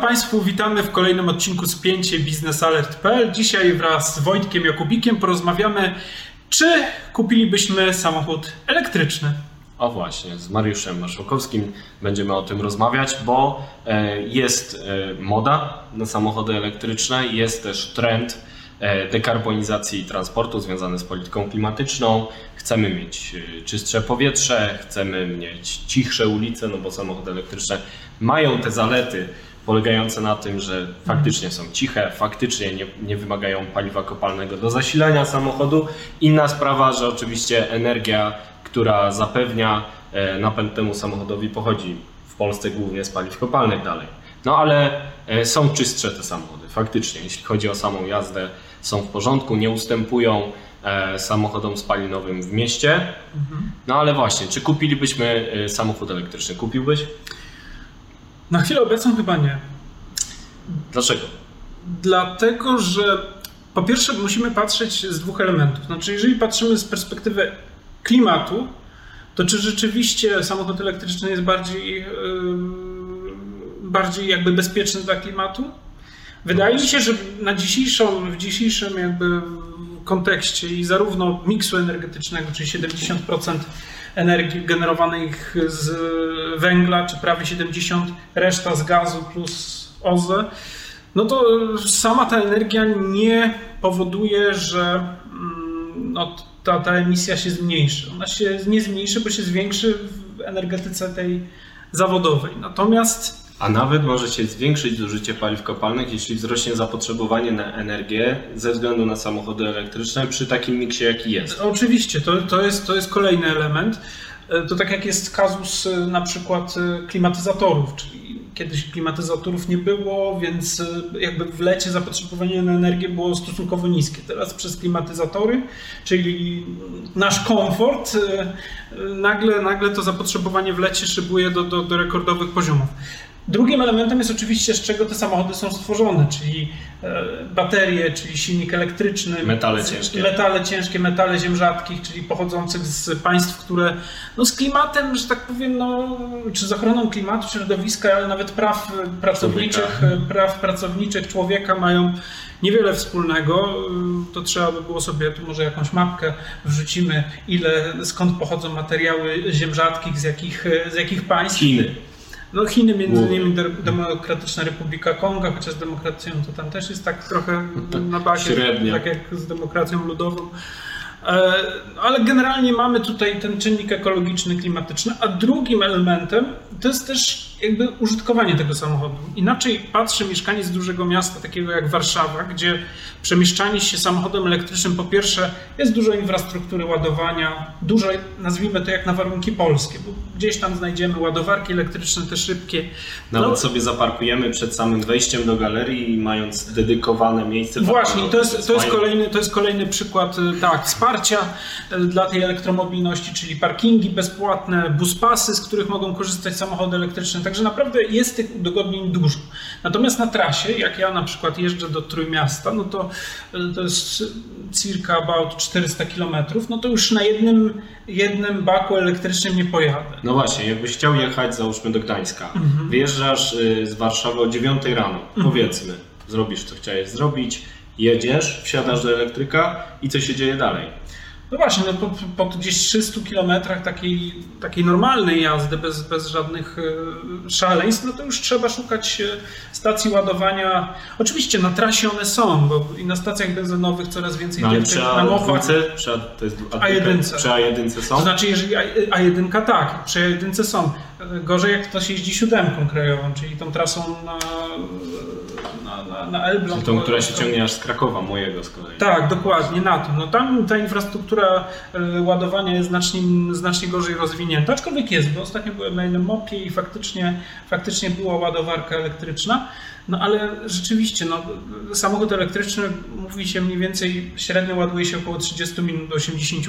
Państwu, witamy w kolejnym odcinku Spięcie biznesalert.pl. Dzisiaj wraz z Wojtkiem Jakubikiem porozmawiamy, czy kupilibyśmy samochód elektryczny. O właśnie, z Mariuszem Marszałkowskim będziemy o tym rozmawiać, bo e, jest e, moda na samochody elektryczne, jest też trend e, dekarbonizacji transportu związany z polityką klimatyczną. Chcemy mieć czystsze powietrze, chcemy mieć cichsze ulice, no bo samochody elektryczne mają te zalety polegające na tym, że faktycznie są ciche, faktycznie nie, nie wymagają paliwa kopalnego do zasilania samochodu. Inna sprawa, że oczywiście energia która zapewnia e, napęd temu samochodowi pochodzi w Polsce głównie z paliw kopalnych dalej. No ale e, są czystsze te samochody, faktycznie, jeśli chodzi o samą jazdę, są w porządku, nie ustępują e, samochodom spalinowym w mieście. Mhm. No ale właśnie, czy kupilibyśmy samochód elektryczny? Kupiłbyś? Na chwilę obecną chyba nie. Dlaczego? Dlatego, że po pierwsze musimy patrzeć z dwóch elementów. Znaczy, jeżeli patrzymy z perspektywy klimatu, to czy rzeczywiście samochód elektryczny jest bardziej, yy, bardziej jakby bezpieczny dla klimatu? Wydaje mi się, że na dzisiejszą, w dzisiejszym jakby kontekście i zarówno miksu energetycznego, czyli 70% energii generowanej z węgla, czy prawie 70%, reszta z gazu plus OZE, no to sama ta energia nie powoduje, że mm, no, ta, ta emisja się zmniejszy. Ona się nie zmniejszy, bo się zwiększy w energetyce tej zawodowej. Natomiast a nawet może się zwiększyć zużycie paliw kopalnych, jeśli wzrośnie zapotrzebowanie na energię ze względu na samochody elektryczne przy takim miksie, jaki jest. Oczywiście, to, to, jest, to jest kolejny element. E, to tak jak jest kazus e, na przykład e, klimatyzatorów, czyli kiedyś klimatyzatorów nie było, więc jakby w lecie zapotrzebowanie na energię było stosunkowo niskie. Teraz przez klimatyzatory, czyli nasz komfort, nagle, nagle to zapotrzebowanie w lecie szybuje do, do, do rekordowych poziomów. Drugim elementem jest oczywiście, z czego te samochody są stworzone, czyli e, baterie, czyli silnik elektryczny, metale ciężkie, metale ciężkie, metale ziem rzadkich, czyli pochodzących z państw, które no, z klimatem, że tak powiem, no, czy z ochroną klimatu, środowiska, ale nawet praw pracowniczych, człowieka. praw pracowniczych człowieka mają niewiele wspólnego. To trzeba by było sobie tu może jakąś mapkę wrzucimy, ile, skąd pochodzą materiały ziem rzadkich, z jakich, z jakich państw. Chiny. No Chiny, między innymi Demokratyczna Republika Konga, chociaż z demokracją to tam też jest tak trochę na bazie, tak jak z demokracją ludową. E, ale generalnie mamy tutaj ten czynnik ekologiczny, klimatyczny, a drugim elementem to jest też jakby użytkowanie tego samochodu. Inaczej patrzy mieszkaniec dużego miasta, takiego jak Warszawa, gdzie przemieszczanie się samochodem elektrycznym, po pierwsze, jest dużo infrastruktury ładowania, dużo, nazwijmy to jak na warunki polskie, bo gdzieś tam znajdziemy ładowarki elektryczne, te szybkie. Nawet no, sobie zaparkujemy przed samym wejściem do galerii, mając dedykowane miejsce. Właśnie, to jest, to, jest kolejny, to jest kolejny przykład y, tak, wsparcia y, dla tej elektromobilności, czyli parkingi bezpłatne, buspasy, z których mogą korzystać samochody elektryczne. Także naprawdę jest tych udogodnień dużo. Natomiast na trasie, jak ja na przykład jeżdżę do Trójmiasta, no to to jest circa about 400 km, no to już na jednym, jednym baku elektrycznym nie pojadę. No właśnie, jakbyś chciał jechać załóżmy do Gdańska, mhm. wyjeżdżasz y, z Warszawy o 9 rano, mhm. powiedzmy, zrobisz co chciałeś zrobić, jedziesz, wsiadasz do elektryka i co się dzieje dalej? No właśnie, no po, po gdzieś 300 kilometrach takiej, takiej normalnej jazdy, bez, bez żadnych e, szaleństw, no to już trzeba szukać e, stacji ładowania. Oczywiście na trasie one są, bo i na stacjach benzynowych coraz więcej no, przy na mofach. Przy, to jest A1. Przy A1 są? To znaczy, jeżeli A1 tak, przy A1 są. Gorzej jak ktoś jeździ siódemką krajową, czyli tą trasą na na, na Elbląg. Czyli tą, która się ciągnie aż z Krakowa, mojego z kolei. Tak, dokładnie, na tym. No tam ta infrastruktura e, ładowania jest znacznie, znacznie gorzej rozwinięta, aczkolwiek jest, bo ostatnio byłem na jednym mopie i faktycznie, faktycznie była ładowarka elektryczna. No ale rzeczywiście, no, samochód elektryczny, mówi się mniej więcej, średnio ładuje się około 30 minut do 80%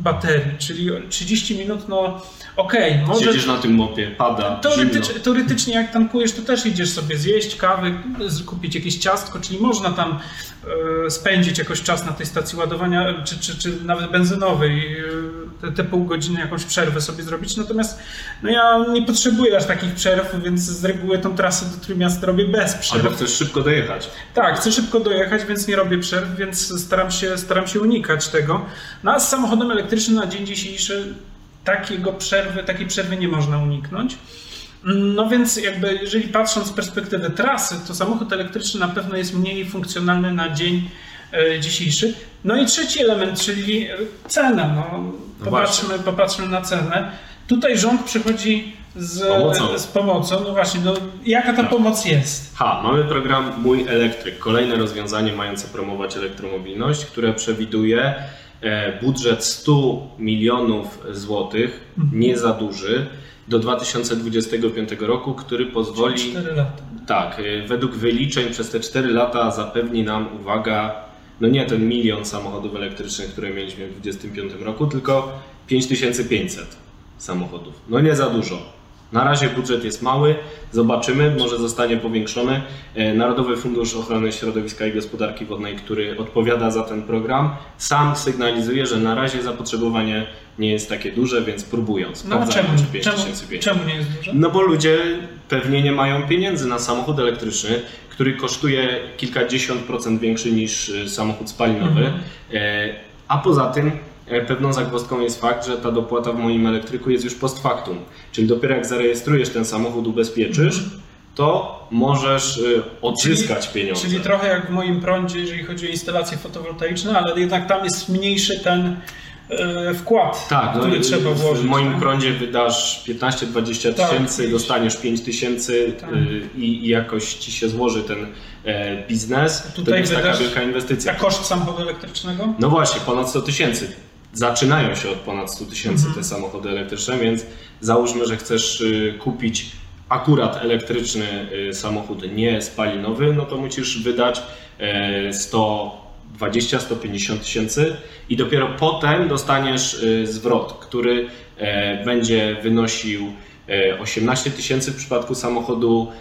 baterii, czyli 30 minut, no okej, okay, może... Siedzisz na tym mopie, pada, teoretycznie, teoretycznie jak tankujesz, to też idziesz sobie zjeść kawy, kupić jakieś ciastko, czyli można tam spędzić jakoś czas na tej stacji ładowania, czy, czy, czy nawet benzynowej, e, te, te pół godziny jakąś przerwę sobie zrobić, natomiast no ja nie potrzebuję aż takich przerw, więc z reguły tą trasę do Trójmiasta robię bez przerw. Albo chcesz szybko dojechać. Tak, chcę szybko dojechać, więc nie robię przerw, więc staram się, staram się unikać tego. No a z samochodem elektrycznym na dzień dzisiejszy takiego przerwy, takiej przerwy nie można uniknąć. No więc jakby jeżeli patrząc z perspektywy trasy, to samochód elektryczny na pewno jest mniej funkcjonalny na dzień e, dzisiejszy. No i trzeci element, czyli cena. No, no popatrzmy, popatrzmy na cenę. Tutaj rząd przychodzi z pomocą. z pomocą. No właśnie, no, jaka ta pomoc jest? Ha, mamy program Mój Elektryk, kolejne rozwiązanie mające promować elektromobilność, które przewiduje E, budżet 100 milionów złotych, mhm. nie za duży, do 2025 roku, który pozwoli. 4 lata. Tak, e, według wyliczeń przez te 4 lata zapewni nam, uwaga, no nie ten milion samochodów elektrycznych, które mieliśmy w 2025 roku, tylko 5500 samochodów. No nie za dużo. Na razie budżet jest mały, zobaczymy, może zostanie powiększony. E, Narodowy Fundusz Ochrony Środowiska i Gospodarki Wodnej, który odpowiada za ten program, sam sygnalizuje, że na razie zapotrzebowanie nie jest takie duże, więc próbując. No czemu, czemu, czemu nie jest duże? No bo ludzie pewnie nie mają pieniędzy na samochód elektryczny, który kosztuje kilkadziesiąt procent większy niż e, samochód spalinowy, mhm. E, a poza tym pewną zagwozdką jest fakt, że ta dopłata w moim elektryku jest już post factum. Czyli dopiero jak zarejestrujesz ten samochód, ubezpieczysz, mhm. to możesz y, odzyskać czyli, pieniądze. Czyli trochę jak w moim prądzie, jeżeli chodzi o instalacje fotowoltaiczne, ale jednak tam jest mniejszy ten e, wkład, tak, który no, trzeba włożyć. W moim tak? prądzie wydasz 15-20 tak, tysięcy, dostaniesz 5 tysięcy tak. I, i, jakoś ci się złoży ten e, biznes. Tutaj to jest taka wielka inwestycja. A koszt samochodu elektrycznego? No właśnie, ponad 100 tysięcy zaczynają się od ponad 100 tysięcy te mhm. samochody elektryczne, więc załóżmy, że chcesz y, kupić akurat elektryczny y, samochód nie spalinowy, no to musisz wydać 120-150 e, tysięcy i dopiero potem dostaniesz y, zwrot, który e, będzie wynosił 18 e, tysięcy w przypadku samochodu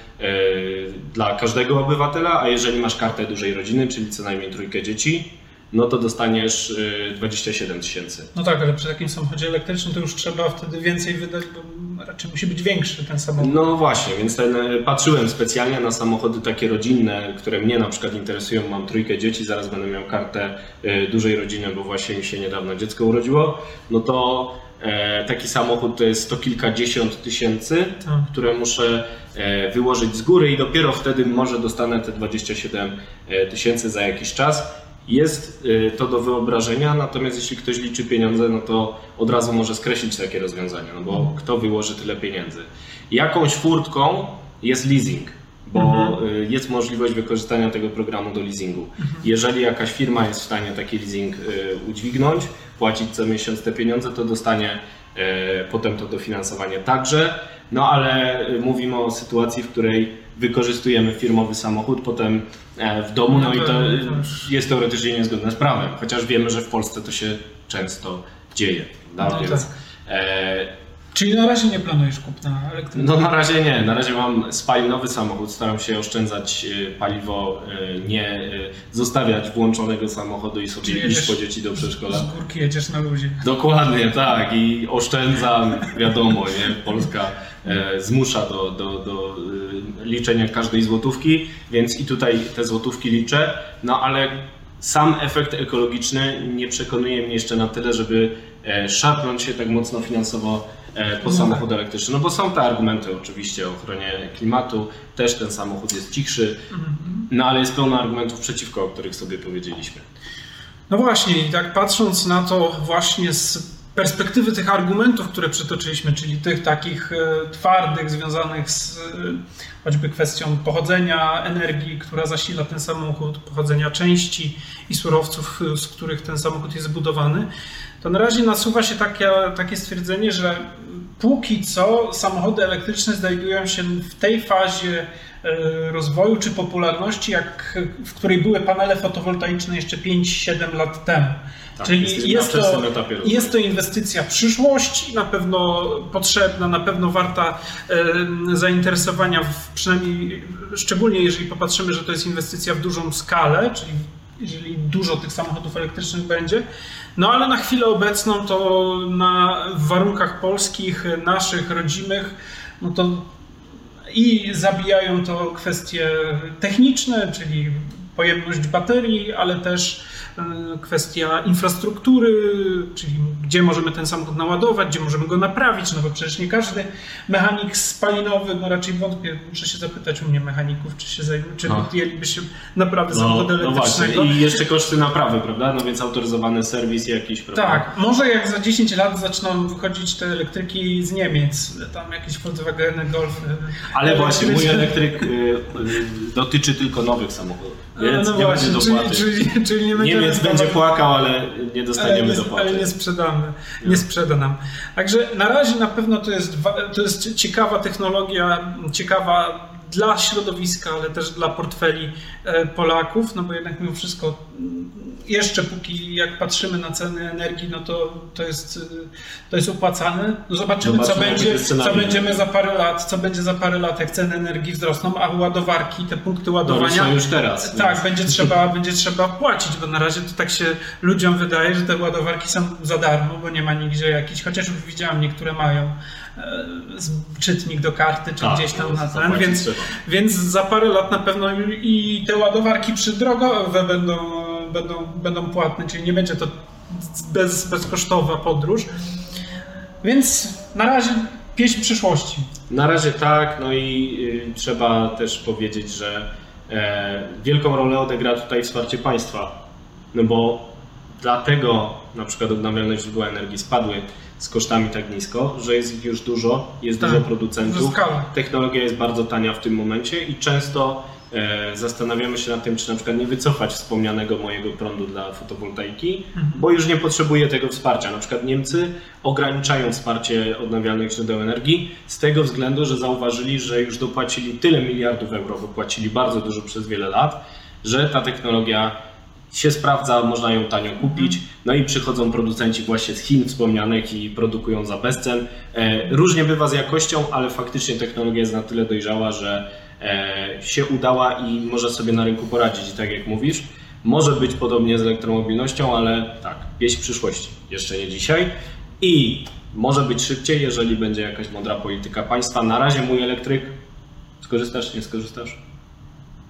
dla każdego obywatela, a jeżeli masz kartę dużej rodziny, czyli co najmniej trójkę dzieci, no to dostaniesz 27 y, tysięcy. No tak, ale przy takim samochodzie elektrycznym to już trzeba wtedy więcej wydać, bo raczej musi być większy ten samochód. No właśnie, więc ten, y, patrzyłem specjalnie na samochody takie rodzinne, które mnie na przykład interesują. Mam trójkę dzieci, zaraz będę miał kartę y, dużej rodziny, bo właśnie mi się niedawno dziecko urodziło. No to e, taki samochód to jest sto kilkadziesiąt tysięcy, tak. które muszę e, wyłożyć z góry i dopiero wtedy może dostanę te 27 e, tysięcy za jakiś czas. Jest y, to do wyobrażenia, natomiast jeśli ktoś liczy pieniądze, no to od razu może skreślić takie rozwiązania, no bo mhm. kto wyłoży tyle pieniędzy. Jakąś furtką jest leasing, bo mhm. Y, jest możliwość wykorzystania tego programu do leasingu. Mhm. Jeżeli jakaś firma jest w stanie taki leasing y, udźwignąć, płacić co miesiąc te pieniądze, to dostanie potem to dofinansowanie także. No ale mówimy o sytuacji, w której wykorzystujemy firmowy samochód, potem e, w domu, no, no i to jest teoretycznie niezgodne z prawem, chociaż wiemy, że w Polsce to się często dzieje. No Więc, tak. Czyli na razie nie planujesz kupna elektrycznego? No na razie nie. Na razie mam spalinowy samochód. Staram się oszczędzać e, paliwo, nie zostawiać włączonego samochodu i sobie iść po dzieci do przedszkola. Z górki jedziesz na luzie. Dokładnie, tak. I oszczędzam, wiadomo, nie? Polska E, zmusza do, do, do liczenia każdej złotówki, więc i tutaj te złotówki liczę, no ale sam efekt ekologiczny nie przekonuje mnie jeszcze na tyle, żeby e, szarpnąć się tak mocno finansowo po no samochód tak. elektryczny. No bo są te argumenty oczywiście o ochronie klimatu, też ten samochód jest cichszy, mhm. no ale jest pełno argumentów przeciwko, o których sobie powiedzieliśmy. No właśnie, i tak patrząc na to właśnie z perspektywy tych argumentów, które przytoczyliśmy, czyli tych takich e, twardych, związanych z e, choćby kwestią pochodzenia energii, która zasila ten samochód, pochodzenia części i surowców, z których ten samochód jest zbudowany, to na razie nasuwa się takie, takie stwierdzenie, że póki co samochody elektryczne znajdują się w tej fazie e, rozwoju czy popularności, jak, w której były panele fotowoltaiczne jeszcze 5-7 lat temu. Tak, Czyli jest jest, to, jest to inwestycja przyszłości, na pewno potrzebna, na pewno warta e, zainteresowania, w, przynajmniej szczególnie jeżeli popatrzymy, że to jest inwestycja w dużą skalę, czyli jeżeli dużo tych samochodów elektrycznych będzie. No ale na chwilę obecną to na, w warunkach polskich, naszych, rodzimych, no to i zabijają to kwestie techniczne, czyli pojemność baterii, ale też e, kwestia infrastruktury, czyli gdzie możemy ten samochód naładować, gdzie możemy go naprawić, no bo przecież nie każdy mechanik spalinowy, no raczej wątpię, muszę się zapytać u mnie mechaników, czy się zajmą, czy No. podjęliby się naprawy No, samochodu no właśnie, elektrycznego. i jeszcze koszty naprawy, prawda? No więc autoryzowany serwis jakiś, prawda? Tak, może jak za 10 lat zaczną wychodzić te elektryki z Niemiec, tam jakieś Volkswageny, Golfy. Ale właśnie mój elektryk y, y, dotyczy tylko nowych samochodów, więc no nie właśnie, będzie czyli, dopłaty. czyli, czyli nie będziemy Niemiec będzie płakał, ale nie ale dostaniemy nie, dopłaty. ale nie sprzedamy, nie sprzeda nam. Także na razie na pewno to jest, to jest ciekawa technologia, ciekawa dla środowiska, ale też dla portfeli e, Polaków, no bo jednak mimo wszystko jeszcze póki jak patrzymy na ceny energii, no to, to, jest, y, to jest opłacane. No zobaczymy, co, Zobaczymy, będzie, jakie co będziemy za parę lat, co będzie za parę lat, jak ceny energii wzrosną, a ładowarki, te punkty No, ładowania są już teraz. tak, więc- będzie trzeba, będzie trzeba płacić, bo na razie to tak się ludziom wydaje, że te ładowarki są za darmo, bo nie ma nigdzie jakichś, chociaż już widziałem, niektóre mają e, czytnik do karty, czy Tak, gdzieś tam na ten, więc, trzeba. więc za parę lat na pewno i te ładowarki przydrogowe będą, będą, będą płatne, czyli nie będzie to bez, bezkosztowa podróż. Więc na razie pieśń przyszłości. Na razie tak, no i y, trzeba też powiedzieć, że e, wielką rolę odegra tutaj wsparcie państwa. No bo dlatego na przykład odnawialne źródła energii spadły z kosztami tak nisko, że jest ich już dużo, jest Tak, dużo producentów. Technologia jest bardzo tania w tym momencie i często e, zastanawiamy się nad tym, czy na przykład nie wycofać wspomnianego mojego prądu dla fotowoltaiki, bo już nie potrzebuje tego wsparcia. Na przykład Niemcy ograniczają wsparcie odnawialnych źródeł energii z tego względu, że zauważyli, że już dopłacili tyle miliardów euro, wypłacili bardzo dużo przez wiele lat, że ta technologia się sprawdza, można ją tanio kupić, no i przychodzą producenci właśnie z Chin wspomnianych i produkują za bezcen. E, różnie bywa z jakością, ale faktycznie technologia jest na tyle dojrzała, że e, się udała i może sobie na rynku poradzić. Tak jak mówisz, może być podobnie z elektromobilnością, ale tak, pieśń przyszłości, jeszcze nie dzisiaj. I może być szybciej, jeżeli będzie jakaś mądra polityka państwa. Na razie mój elektryk, skorzystasz, nie skorzystasz?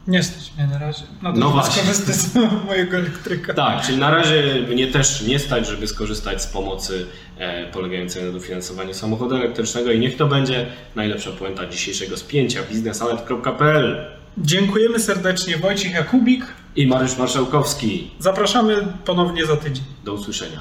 Nie stać mnie na razie. To, No żeby właśnie. skorzystać z mojego elektryka. Tak, czyli na razie mnie też nie stać, żeby skorzystać z pomocy e, polegającej na dofinansowaniu samochodu elektrycznego i niech to będzie najlepsza puenta dzisiejszego spięcia biznesalert.pl Dziękujemy serdecznie Wojciech Jakubik. i Mariusz Marszałkowski. Zapraszamy ponownie za tydzień. Do usłyszenia.